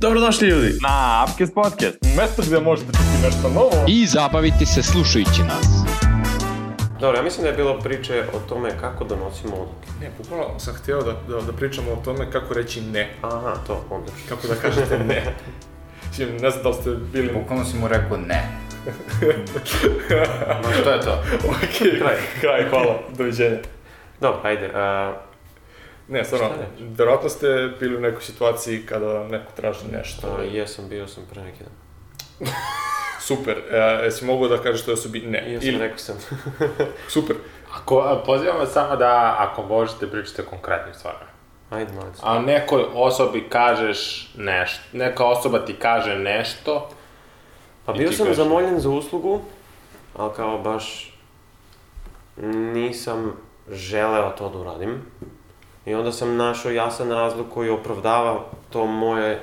Dobrodošli ljudi! Na Upcast Podcast. Mesto gde možete čuti nešto novo. i zabaviti se slušajući nas. Dobro, ja mislim da je bilo priče o tome kako donosimo odluke. Ne, bukvalno sam htio da, da, da pričamo o tome kako reći ne. Aha, to, onda. Kako da kažete ne. Mislim, ne znam da ste bili... Bukvalno si mu rekao ne. no, to je to. ok, kraj, kraj, hvala, doviđenja. Dobro, ajde. A, Ne, stvarno, verovatno ste bili u nekoj situaciji kada neko traži nešto. a, jesam, bio sam pre neki dan. Super, e, jesi mogu da kažeš toj osobi ne? Jesam, Ili, rekao sam. super, Ako, a, pozivam vas samo da, ako možete, pričate o konkretnim stvarima. Ajde, malice. A nekoj osobi kažeš nešto, neka osoba ti kaže nešto, Pa bio sam kažeš. zamoljen za uslugu, ali kao baš nisam želeo to da uradim. I onda sam našao jasan razlog koji opravdava to moje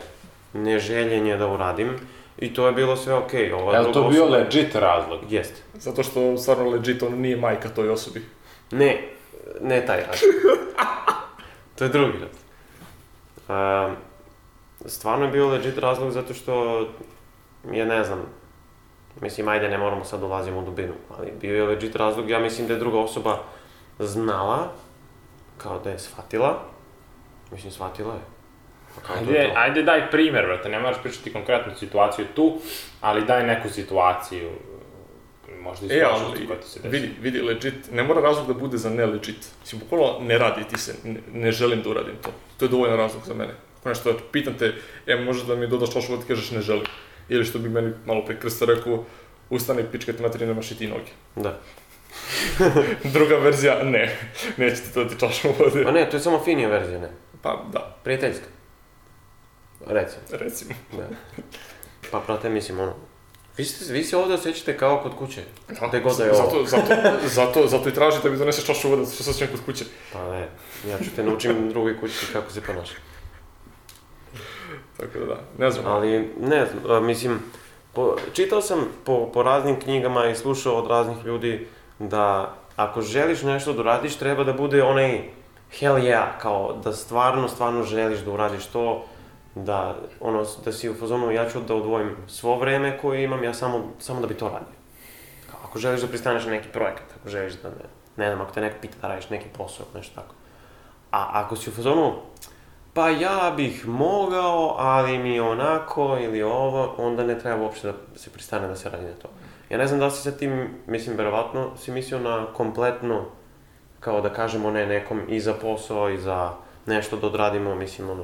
neželjenje da uradim. I to je bilo sve okej. Ova je li to bio osoba- legit razlog? Jest. zato što stvarno legit on nije majka toj osobi. Ne, ne taj razlog. to je drugi razlog. Um, stvarno je bio legit razlog zato što je, ne znam, mislim, ajde, ne moramo sad ulazimo u dubinu, ali bio je legit razlog, ja mislim da je druga osoba znala, kao da je shvatila, mislim, shvatila je. Pa kao to je Ajde, to. ajde daj primjer, brate, ne moraš pričati konkretnu situaciju tu, ali daj neku situaciju, možda iz E, prošlosti ali, koja ti se desi. vidi, vidi, legit, ne mora razlog da bude za ne legit. Mislim, bukvalno ne radi ti se, ne, ne želim da uradim to. To je dovoljan razlog za mene. Ako nešto, eto, pitam te, e, može da mi dodaš čoško da ti kažeš ne želim. Ili što bi meni malo pre krsta rekao, ustani pička ti materine, nemaš i ti noge. Da. Druga verzija, ne, neće ti to da ti čašu vode. Ma ne, to je samo finija verzija, ne. Pa, da, Prijateljska. Recimo. recimo. Da. Pa, prate, mislim, ono, vi, ste, vi se ovde osjećate kao kod kuće. Gde god da je ovo. zato, zato, zato, zato i traži da mi doneseš čašu vode, što se osjećam kod kuće. Pa ne, ja ću te naučim drugoj kući kako se ponaša. Tako da da, ne znam. Ali, ne znam, mislim, po, čitao sam po, po raznim knjigama i slušao od raznih ljudi da ako želiš nešto da uradiš, treba da bude onaj hell yeah, kao da stvarno, stvarno želiš da uradiš to, da, ono, da si u fazonu, ja ću da odvojim svo vreme koje imam, ja samo, samo da bi to radio. Kao, ako želiš da pristaneš na neki projekat, ako želiš da, ne, ne znam, ako te neko pita da radiš neki posao, nešto tako. A ako si u fazonu, pa ja bih mogao, ali mi onako ili ovo, onda ne treba uopšte da se pristane da se radi na to. Ja ne znam da si sa tim, mislim, verovatno si mislio na kompletno, kao da kažemo ne nekom i za posao i za nešto da odradimo, mislim, ono,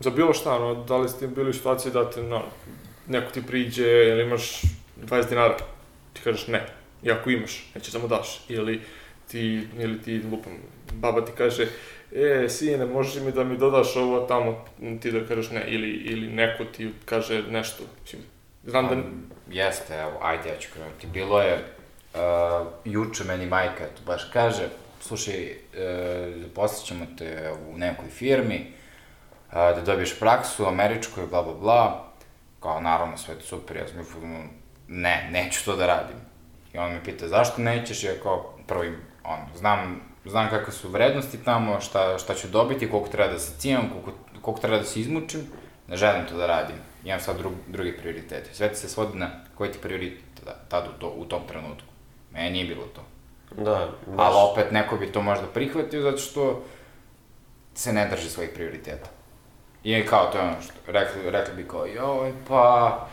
Za bilo šta, ono, da li ste bili u situaciji da te, no, neko ti priđe ili imaš 20 dinara, ti kažeš ne, i ako imaš, neće samo daš, ili ti, ili ti, lupam, baba ti kaže, e, sine, možeš mi da mi dodaš ovo tamo, ti da kažeš ne, ili, ili neko ti kaže nešto, mislim, znam da, jeste, evo, ajde, ja ću krenuti. Bilo je, uh, juče meni majka, eto, baš kaže, slušaj, uh, zaposlit ćemo te u nekoj firmi, uh, da dobiješ praksu u američkoj, bla, bla, bla. Kao, naravno, sve je to super, ja sam mi ne, neću to da radim. I on me pita, zašto nećeš, ja kao, prvi, on, znam, znam kakve su vrednosti tamo, šta, šta ću dobiti, koliko treba da se cijam, koliko, koliko treba da se izmučim, ne želim to da radim. Imam sad drug, druge prioritete. Sve ti se svodi na koji ti prioritet da, tad u, to, u tom trenutku. Meni nije bilo to. da, baš, Ali opet neko bi to možda prihvatio zato što se ne drži svojih prioriteta. I kao to je ono što, rekli, rekli bi kao, joj, pa,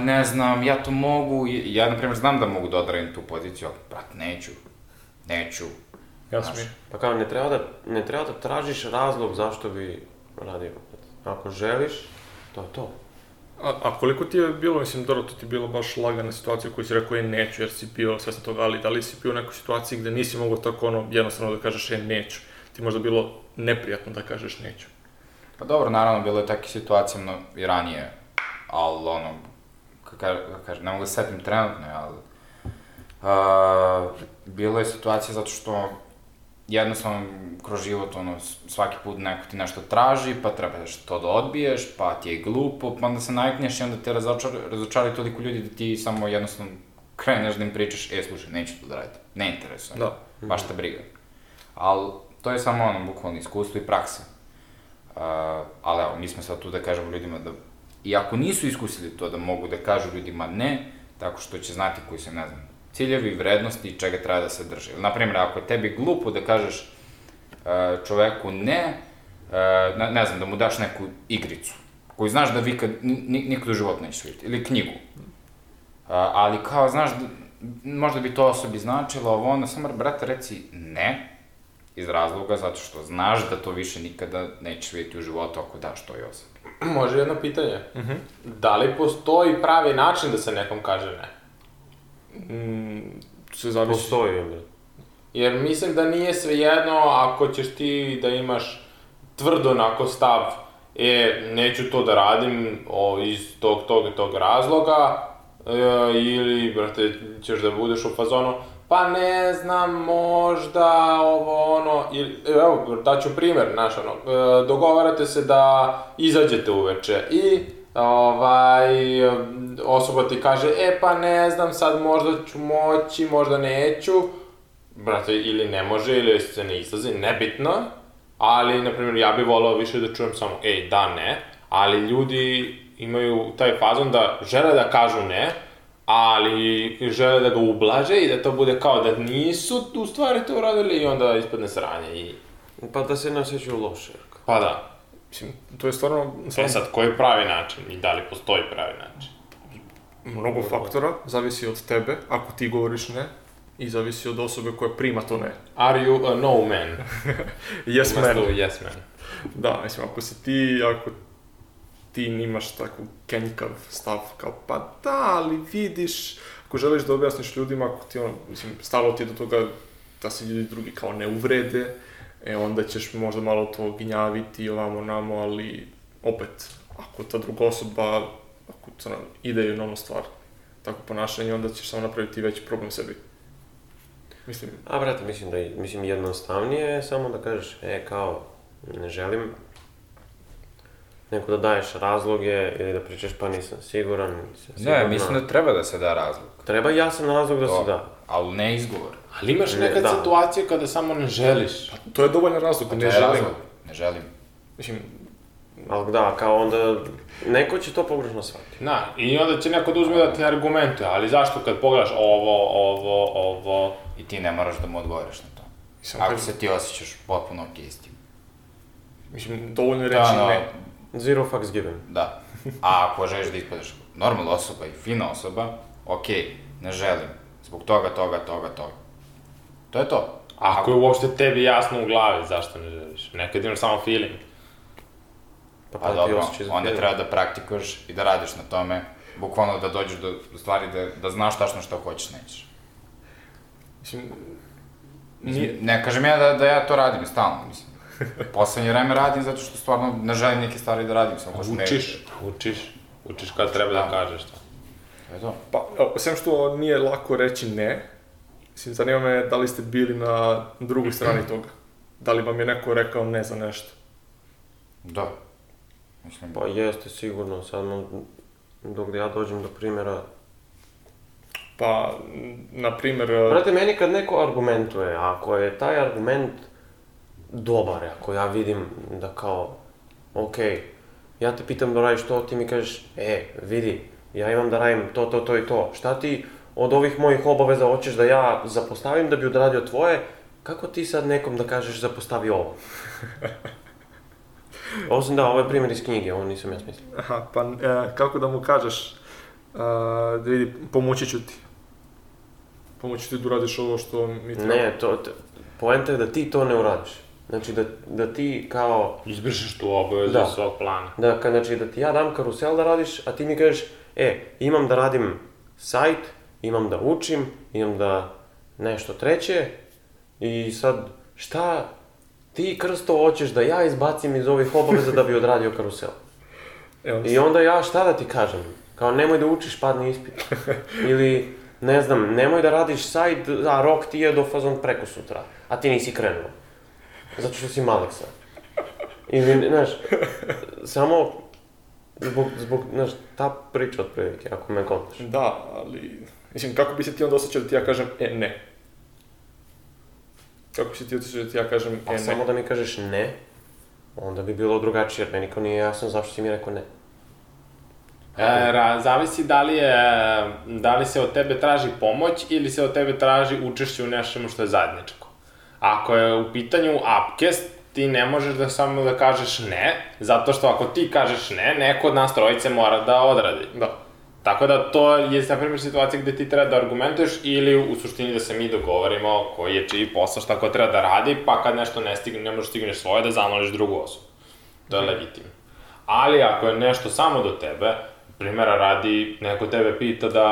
ne znam, ja to mogu, ja, na primjer, znam da mogu da odradim tu poziciju, ali, brat, neću, neću. jasno Znaš. je. pa kao, ne treba da, ne treba da tražiš razlog zašto bi radio. Ako želiš, to je to. A, a koliko ti je bilo, mislim, dobro, to ti je bilo baš lagana situacija u kojoj si rekao je neću, jer si bio svestan toga, ali da li si bio u nekoj situaciji gde nisi mogao tako ono, jednostavno da kažeš je neću? Ti možda bilo neprijatno da kažeš neću. Pa dobro, naravno, bilo je takve situacije no, i ranije, ali ono, kako ka kažem, ne mogu da se setim trenutno, ali... Uh, bilo je situacija zato što jednostavno kroz život, ono, svaki put neko ti nešto traži, pa trebaš to da odbiješ, pa ti je glupo, pa onda se navikneš i onda te razočar, razočaraju toliko ljudi da ti samo jednostavno kreneš da im pričaš, e, slušaj, neću to da radim, ne interesuje, Da. baš te briga. Ali to je samo ono, bukvalno iskustvo i praksa. ali evo, mi smo sad tu da kažemo ljudima da, i ako nisu iskusili to, da mogu da kažu ljudima ne, tako što će znati koji su, ne znam, ciljevi, vrednosti i čega treba da se drži. Ili, naprimjer, ako je tebi glupo da kažeš uh, čoveku ne, uh, ne, ne znam, da mu daš neku igricu, koju znaš da vi kad, ni, nikad u životu nećeš vidjeti, ili knjigu. Uh, ali kao, znaš, da, možda bi to osobi značilo, ovo ono, samo, brate, reci ne, iz razloga zato što znaš da to više nikada nećeš vidjeti u životu ako daš toj osobi. Može jedno pitanje. Da li postoji pravi način da se nekom kaže ne? Mm, sve zavisi. Postoji, bre. Jer mislim da nije svejedno ako ćeš ti da imaš tvrdo onako stav, e, neću to da radim o, iz tog, tog i tog razloga, e, ili, brate, ćeš da budeš u fazonu, pa ne znam, možda ovo ono, ili, evo, daću primer, znaš, ono, e, dogovarate se da izađete uveče i ovaj, osoba ti kaže, e pa ne znam, sad možda ću moći, možda neću, brate, ili ne može, ili se ne izlazi, nebitno, ali, na primjer, ja bih volao više da čujem samo, ej, da, ne, ali ljudi imaju taj fazon da žele da kažu ne, ali žele da ga ublaže i da to bude kao da nisu u stvari to uradili i onda ispadne sranje i... Pa da se ne osjećaju loše. Pa da. Mislim, to je stvarno E sad, koji je pravi način i da li postoji pravi način? Mnogo faktora, zavisi od tebe, ako ti govoriš ne, i zavisi od osobe koja prima to ne. Are you a no man? Yes man. Yes man. Da, mislim, ako si ti, ako ti imaš tako kenjkav stav, kao pa da, ali vidiš, ako želiš da objasniš ljudima, ako ti ono, mislim, stalo ti je do toga da se ljudi drugi kao ne uvrede, e onda ćeš možda malo to ginjaviti ovamo namo, ali opet, ako ta druga osoba, ako to nam ide na onu stvar, tako ponašanje, onda ćeš samo napraviti veći problem sebi. Mislim, A, brate, mislim da je, mislim, jednostavnije je samo da kažeš, e, kao, ne želim, neko da daješ razloge ili da pričaš pa nisam siguran, nisam sigurna. Ne, mislim da treba da se da razlog. Treba jasan razlog da To, se da. Ali ne izgovor. Ali imaš Ne, nekad da. situacije kada samo ne želiš. to je dovoljan razlog, To ne želim. razlog. Ne želim. Mislim, Ali da, kao onda, neko će to pogrešno shvatiti. Na, i onda će neko da uzme da ti argumentuje, ali zašto kad pogledaš ovo, ovo, ovo... I ti ne moraš da mu odgovoriš na to. mislim, Ako kad- se ti osjećaš potpuno okej s tim. mislim, dovoljno je Da, reći no, ne. Zero fucks given. Da. A ako želiš da ispadeš normalna osoba i fina osoba, okej, ne želim. Zbog toga, toga, toga, toga. To je to. Ako je uopšte tebi jasno u glavi zašto ne želiš. Nekad imaš samo feeling. Pa, Pa dobro, onda treba da praktikuješ i da radiš na tome. Bukvalno da dođeš do do stvari da, da znaš tačno šta hoćeš, nećeš. Mislim, Mislim, nije, Ne kažem ja da, da ja to radim stalno, mislim. Poslednje vreme radim zato što stvarno ne želim neke stvari da radim, samo ne... Učiš, učiš, učiš kad treba da Da. kažeš to. To je to. pa, evo, sem što nije lako reći ne, mislim, zanima me da li ste bili na drugoj strani toga. Da li vam je neko rekao ne za nešto. Da. Mislim, Pa jeste sigurno, sad no, dok ja dođem do primjera. Pa, na primjer, e, Brate, meni kad neko argumentuje, ako je taj argument dobar, ako ja vidim da kao, okej, ja te pitam da radiš to, ti mi kažeš, e, vidi, ja imam da radim to, to, to i to, šta ti od ovih mojih obaveza hoćeš da ja zapostavim da bi odradio tvoje, kako ti sad nekom da kažeš zapostavi ovo? Ovo sam da, ovo je primjer iz knjige, ovo nisam ja smislio. aha, pa e, kako da mu kažeš, e, da vidi, pomoći ću ti. Pomoći ti da uradiš ovo što mi treba. Ne, to, to, poenta je da ti to ne uradiš. Znači da, da ti kao, Izbrišeš tu obavezu Da. svog plana. da, ka, znači da ti ja dam karusel da radiš, a ti mi kažeš, e, imam da radim sajt, imam da učim, imam da nešto treće i sad šta ti krsto hoćeš da ja izbacim iz ovih obaveza da bi odradio karusel? Evo, I onda ja šta da ti kažem? Kao nemoj da učiš, padni ispit. Ili, ne znam, nemoj da radiš sajt, a rok ti je do fazon preko sutra, a ti nisi krenuo. Zato što si malek sad. Ili, znaš, samo zbog, zbog, znaš, ta priča otprilike, ako me kontaš. Da, ali, mislim, kako bi se ti onda osjećao da ti ja kažem, e, ne? Kako se ti osjećao da ti ja kažem, Pa e, samo da mi kažeš ne, onda bi bilo drugačije, jer meni kao nije jasno zašto si mi rekao ne. E, ra, zavisi da li, je, da li se od tebe traži pomoć ili se od tebe traži učešće u nečemu što je zajedničko. Ako je u pitanju upcast, ti ne možeš da samo da kažeš ne, zato što ako ti kažeš ne, neko od nas trojice mora da odradi. Da. Tako da to je, na primjer, situacija gde ti treba da argumentuješ ili u suštini da se mi dogovorimo koji je čiji posao, šta ko treba da radi, pa kad nešto ne stigne, ne možeš stigneš svoje da zamoliš drugu osobu. To je legitimno. Ali ako je nešto samo do tebe, primjera radi, neko tebe pita da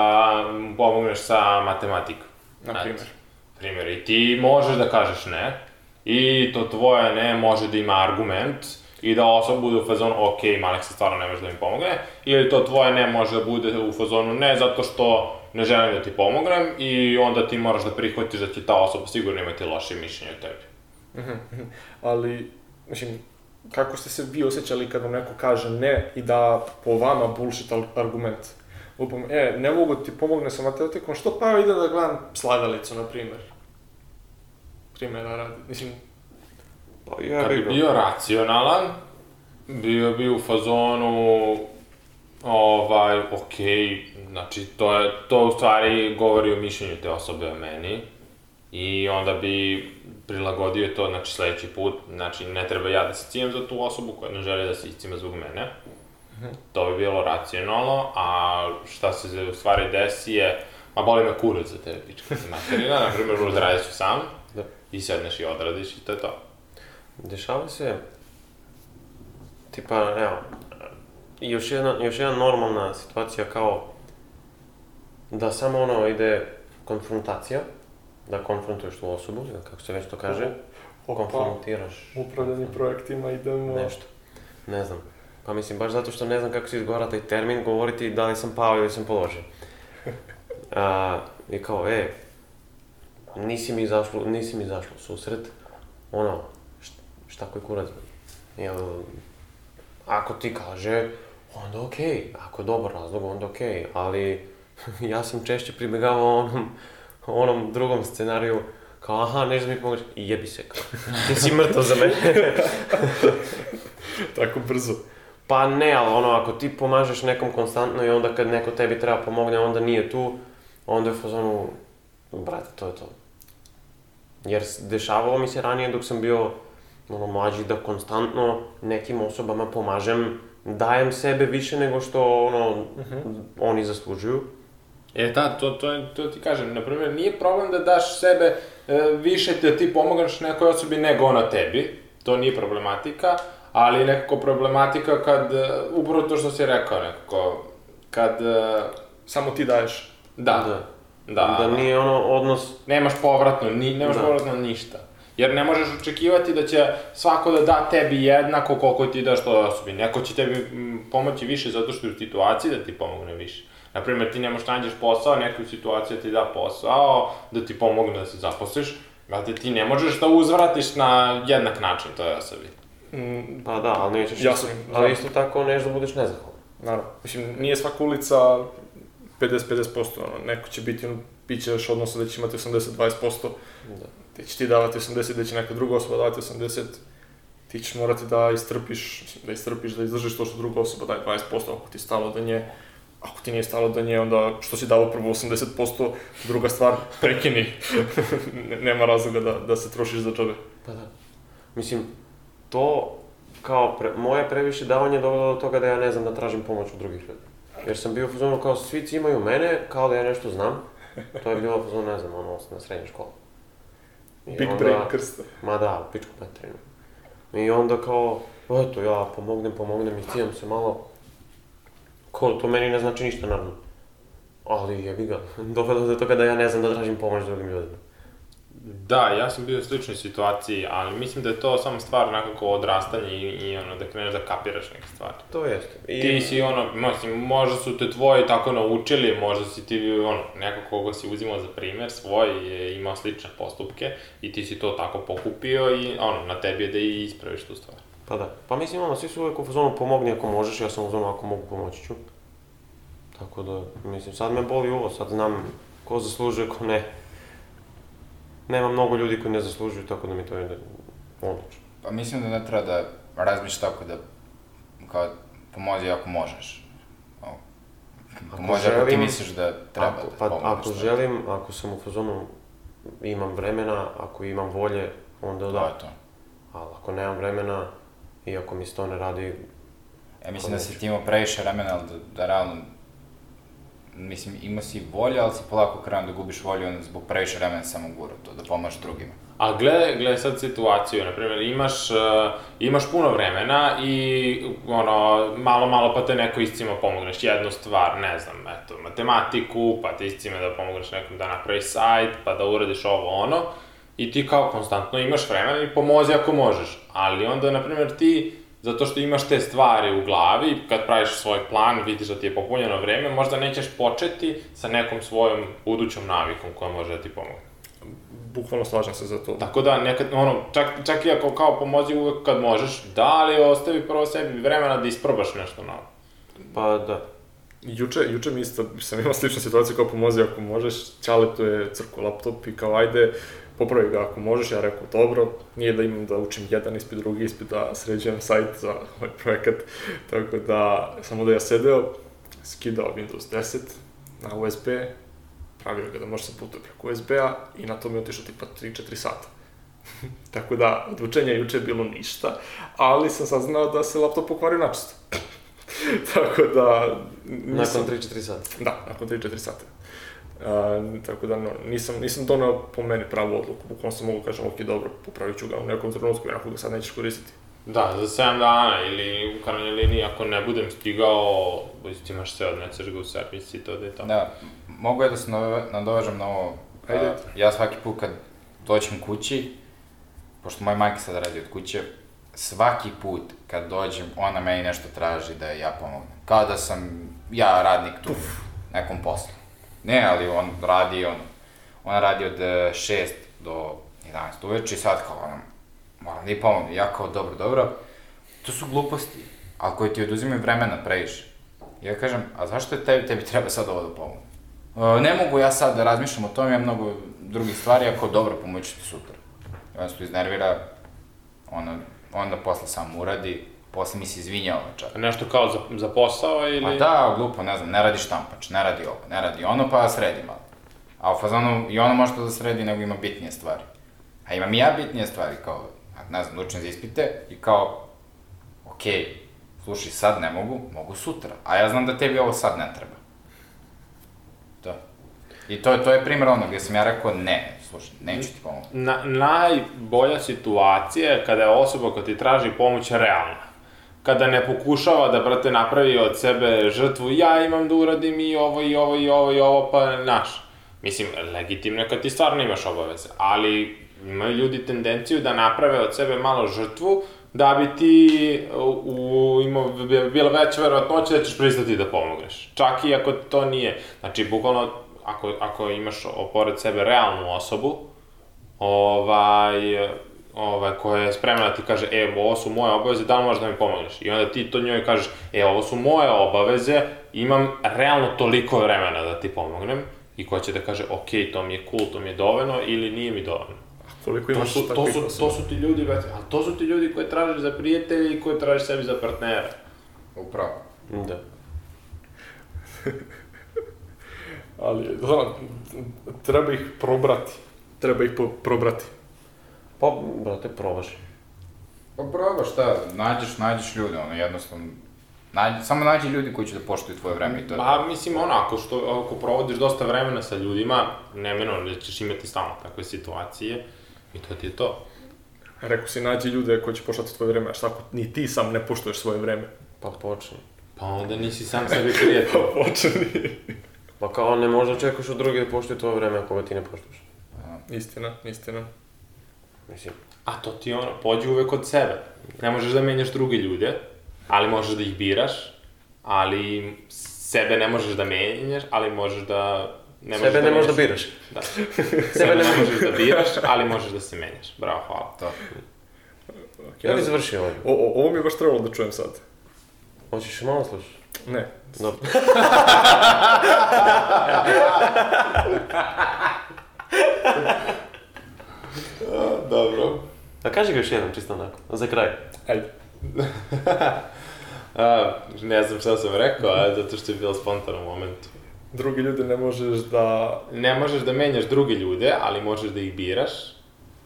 pomogneš sa matematikom. Na primjer. Primjer, i ti možeš da kažeš ne, i to tvoje ne može da ima argument, i da osoba bude u fazonu, ok, Malek se stvarno ne može da mi pomogne, ili to tvoje ne može da bude u fazonu ne zato što ne želim da ti pomognem i onda ti moraš da prihvatiš da će ta osoba sigurno imati loše mišljenje o tebi. Ali, mislim, kako ste se vi osjećali kad vam neko kaže ne i da po vama bullshit argument? Lupom, e, ne mogu ti pomogne sa matematikom, što pa ide da gledam slavelicu, na primjer. Primjera radi. Mislim, Pa ja Kad bi bio racionalan, bio bi u fazonu, ovaj, okej, znači, to je, to u stvari govori o mišljenju te osobe o meni, i onda bi prilagodio to, znači, sledeći put, znači, ne treba ja da se cijem za tu osobu koja ne želi da se iscima zbog mene, to bi bilo racionalno, a šta se u stvari desi je, ma boli me kurac za tebe, pička materina, na primjer, odradiš ću sam, Da. i sedneš i odradiš i to je to. Dešava se, tipa, evo, još jedna, još jedna normalna situacija kao da samo ono ide konfrontacija, da konfrontuješ tu osobu, ili kako se već to kaže, opa, konfrontiraš upravljanje projektima, idemo... nešto. Ne znam. Pa mislim, baš zato što ne znam kako se izgovara taj termin, govoriti da li sam pao ili sam položio. A, I kao, e, nisi mi izašlo, nisi mi izašlo susret, ono, šta, koji kurac, bre? Jel, ako ti kaže, onda okej, ako je dobar razlog, onda okej, ali ja sam češće pribjegavao onom, onom drugom scenariju, kao, aha, nešto mi pomoći, i jebi se, kao, ti si mrtav za mene. Tako brzo. Pa ne, ali ono, ako ti pomažeš nekom konstantno i onda kad neko tebi treba pomogne, onda nije tu, onda je u fazonu, brate, to je to. Jer dešavalo mi se ranije dok sam bio ono, mlađi da konstantno nekim osobama pomažem, dajem sebe više nego što ono, oni zaslužuju. E da, to, to, to ti kažem, na primjer, nije problem da daš sebe e, više da ti pomogaš nekoj osobi nego ona tebi, to nije problematika, ali je nekako problematika kad, e, upravo to što si rekao nekako, kad, e, Samo ti daješ. da, Da. da, Da nije ono odnos, nemaš povratno, ni, nemaš Da. povratno ništa. Jer ne možeš očekivati da će svako da da tebi jednako koliko ti daš toj osobi. Neko će tebi pomoći više zato što je u situaciji da ti pomogne više. Naprimer, ti ne možeš nađeš posao, neko u situaciji da ti da posao, da ti pomogne da se zaposliš, Brate, ti ne možeš da uzvratiš na jednak način toj osobi. Mm, pa da, ali nećeš, Jasno, isto, da. ali isto tako nešto da budeš nezahvalan. naravno. Mislim, nije svaka ulica 50-50%, ono, neko će biti, ono, bit će još odnosno da će imati 80-20%, Da. ti će ti davati 80, da će neka druga osoba davati 80, ti ćeš morati da istrpiš, da istrpiš, da izdržiš to što druga osoba daje 20%, ako ti stalo do nje, ako ti nije stalo do nje, onda što si dao prvo 80%, druga stvar, prekini. Ne- Nema razloga da, da se trošiš za džabe. Pa da. Mislim, to kao pre, moje previše davanje dovelo do toga da ja ne znam da tražim pomoć od drugih ljudi. Jer sam bio u fazonu kao svi imaju mene, kao da ja nešto znam. To je bilo u fazonu, ne znam, ono, osnovna srednja škola. I Big onda- brain krsta. Ma da, u pičku materinu. I onda kao, eto, ja pomognem, pomognem, iscijam se malo. Ko, to meni ne znači ništa, naravno. Ali jebi ga, dovelo do toga da ja ne znam da tražim pomoć drugim ljudima. Da, ja sam bio u sličnoj situaciji, ali mislim da je to samo stvar nekako odrastanja i, i ono, da kreneš da kapiraš neke stvari. To jeste. I... Ti si ono, mislim, možda su te tvoji tako naučili, možda si ti ono, neko koga si uzimao za primer svoj je imao slične postupke i ti si to tako pokupio i ono, na tebi je da i ispraviš tu stvar. Pa da. Pa mislim, ono, svi su uvijek u fazonu pomogni ako možeš, ja sam u fazonu ako mogu pomoći ću. Tako da, mislim, sad me boli uvo, sad znam ko zaslužuje, ko ne. Nema mnogo ljudi koji ne zaslužuju, tako da mi to ide odlično. Pa mislim da ne treba da razmišljaš tako da, kao, pomozi ako možeš. Kao, Pomozi ako, ti misliš da treba ako, da pa, pomožeš. ako želim, ako sam u fazonu, imam vremena, ako imam volje, onda To da. je to. Ali ako nemam vremena, i ako mi se to ne radi, Ja mislim da si ti imao previše vremena, ali da, da realno, mislim, imao si volje, ali si polako krenuo da gubiš volju onda zbog previše vremena samo gura to, da pomažeš drugima. A gle, gle sad situaciju, na primjer, imaš, uh, imaš puno vremena i ono, malo, malo pa te neko iscima pomogneš jednu stvar, ne znam, eto, matematiku, pa te iscima da pomogneš nekom da napravi sajt, pa da uradiš ovo ono, i ti kao konstantno imaš vremena i pomozi ako možeš, ali onda, na primjer, ti zato što imaš te stvari u glavi, kad praviš svoj plan, vidiš da ti je popunjeno vreme, možda nećeš početi sa nekom svojom budućom navikom koja može da ti pomogne. Bukvalno slažem se za to. Tako da nekad, ono, čak, čak i ako kao pomozi uvek kad možeš, da, ali ostavi prvo sebi vremena da isprobaš nešto novo. pa da. Juče, juče mi isto sam imao sličnu situaciju kao pomozi ako možeš, Ćaletu je crko laptop i kao ajde, popravi ga ako možeš, ja rekao dobro, nije da imam da učim jedan ispit, drugi ispit, da sređujem sajt za ovaj projekat, tako da samo da ja sedeo, skidao Windows 10 na USB, pravio ga da može se putuje preko USB-a i na to mi je otišao tipa 3-4 sata. tako da, od učenja juče je bilo ništa, ali sam saznao da se laptop pokvario načisto. tako da... nisam- Nakon 3-4 sata. Da, nakon 3-4 sata. A, tako da, no, nisam, nisam donao po meni pravu odluku, bukvalno sam mogu kažem, ok, dobro, popravit ću ga u nekom trenutku, jer ako ga sad nećeš koristiti. Da, za 7 dana ili u krajnjoj liniji ako ne budem stigao, imaš se odneseš ga u servis i to da je to. Da, mogu ja da se nove- nadovežem na ovo. Ajde. A, ja svaki put kad dođem kući, pošto moja majka sad radi od kuće, svaki put kad dođem, ona meni nešto traži da ja pomognem. Kao da sam ja radnik tu, u nekom poslu. Ne, ali on radi, on, ona radi od 6 do 11 uveče i sad kao ona, moram da ji pomognem. Ja kao, dobro, dobro, to su gluposti, ali koje ti oduzimaju vremena previše. Ja kažem, a zašto tebi, tebi treba sad ovo da pomogu? E, ne mogu ja sad da razmišljam o tome, imam mnogo drugih stvari, ako dobro, pomoći ti sutra. I onda se to iznervira, ona, onda posle sam uradi, posle mi se izvinjava čak. Nešto kao za, za posao ili... Pa da, glupo, ne znam, ne radi štampač, ne radi ovo, ne radi ono, pa sredi malo. A u fazonu i ono može to da sredi, nego ima bitnije stvari. A imam i ja bitnije stvari, kao, ne znam, učim za ispite i kao, okej, slušaj, sad ne mogu, mogu sutra. A ja znam da tebi ovo sad ne treba. To. I to, to je primjer ono gdje sam ja rekao, ne, slušaj, neću ti pomoći. Na, najbolja situacija je kada je osoba koja ti traži pomoć realna. Kada ne pokušava da, brate, napravi od sebe žrtvu, ja imam da uradim i ovo, i ovo, i ovo, i ovo, pa naš. Mislim, legitimno je kad ti stvarno imaš obaveze, ali imaju ljudi tendenciju da naprave od sebe malo žrtvu, da bi ti u, imao, bi- bila veća verovatnoća da ćeš pristati da pomogneš. Čak i ako to nije. Znači, bukvalno, ako, ako imaš pored sebe realnu osobu, ovaj, ovaj, koja je spremna da ti kaže, e, ovo su moje obaveze, da li možeš da mi pomogneš? I onda ti to njoj kažeš, e, ovo su moje obaveze, imam realno toliko vremena da ti pomognem, i ko će da kaže, ok, to mi je cool, to mi je dovoljno, ili nije mi dovoljno. Koliko To imaš su, to su, osoba? to su ti ljudi, brate, ali to su ti ljudi koje tražiš za prijatelje i koje tražiš sebi za partnera. Upravo. Da. Ali, znam, treba ih probrati. Treba ih po- probrati. Pa, brate, probaš. Pa probaš šta, nađeš, nađeš ljude, ono, jednostavno, nađi, samo nađi ljudi koji će da poštuju tvoje vreme i to je. Pa, mislim, ono, ako, što, ako provodiš dosta vremena sa ljudima, neminovno da ćeš imati stalno takve situacije, i to ti je to. Rekao si, nađi ljude koji će poštovati tvoje vreme, a šta ako ni ti sam ne poštuješ svoje vreme? Pa počni. Pa onda nisi sam sebi prijatelj. Počni. Pa kao ne možda očekuješ od druge da poštuje tvoje vreme ako ga ti ne poštuješ. Istina, istina. Mislim, A to ti ono, pođi uvek od sebe. Ne možeš da menjaš druge ljude, ali možeš da ih biraš, ali sebe ne možeš da menjaš, ali možeš da... Ne sebe ne možeš da biraš. Da. Sebe ne možeš da biraš, ali možeš da se menjaš. Bravo, hvala. To. Ja li završio ovo? O, o, ovo mi je baš trebalo da čujem sad. Hoćeš malo slušati? Ne. Dobro. Dobro. A kaži ga još jednom, čisto onako, za kraj. Ajde. A, ne znam šta sam rekao, a zato što je bilo spontano u momentu. Drugi ljude ne možeš da... Ne možeš da menjaš druge ljude, ali možeš da ih biraš.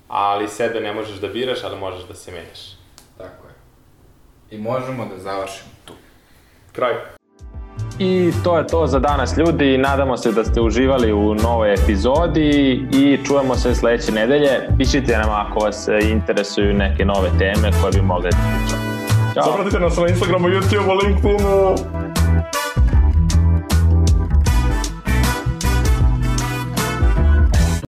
Ali sebe ne možeš da biraš, ali možeš da se menjaš. Tako je. I možemo da završimo tu. Kraj. I to je to za danas ljudi, nadamo se da ste uživali u novoj epizodi i čujemo se sledeće nedelje. Pišite nam ako vas interesuju neke nove teme koje bi mogli da pričamo. Zapratite nas na Instagramu, YouTubeu, LinkedInu.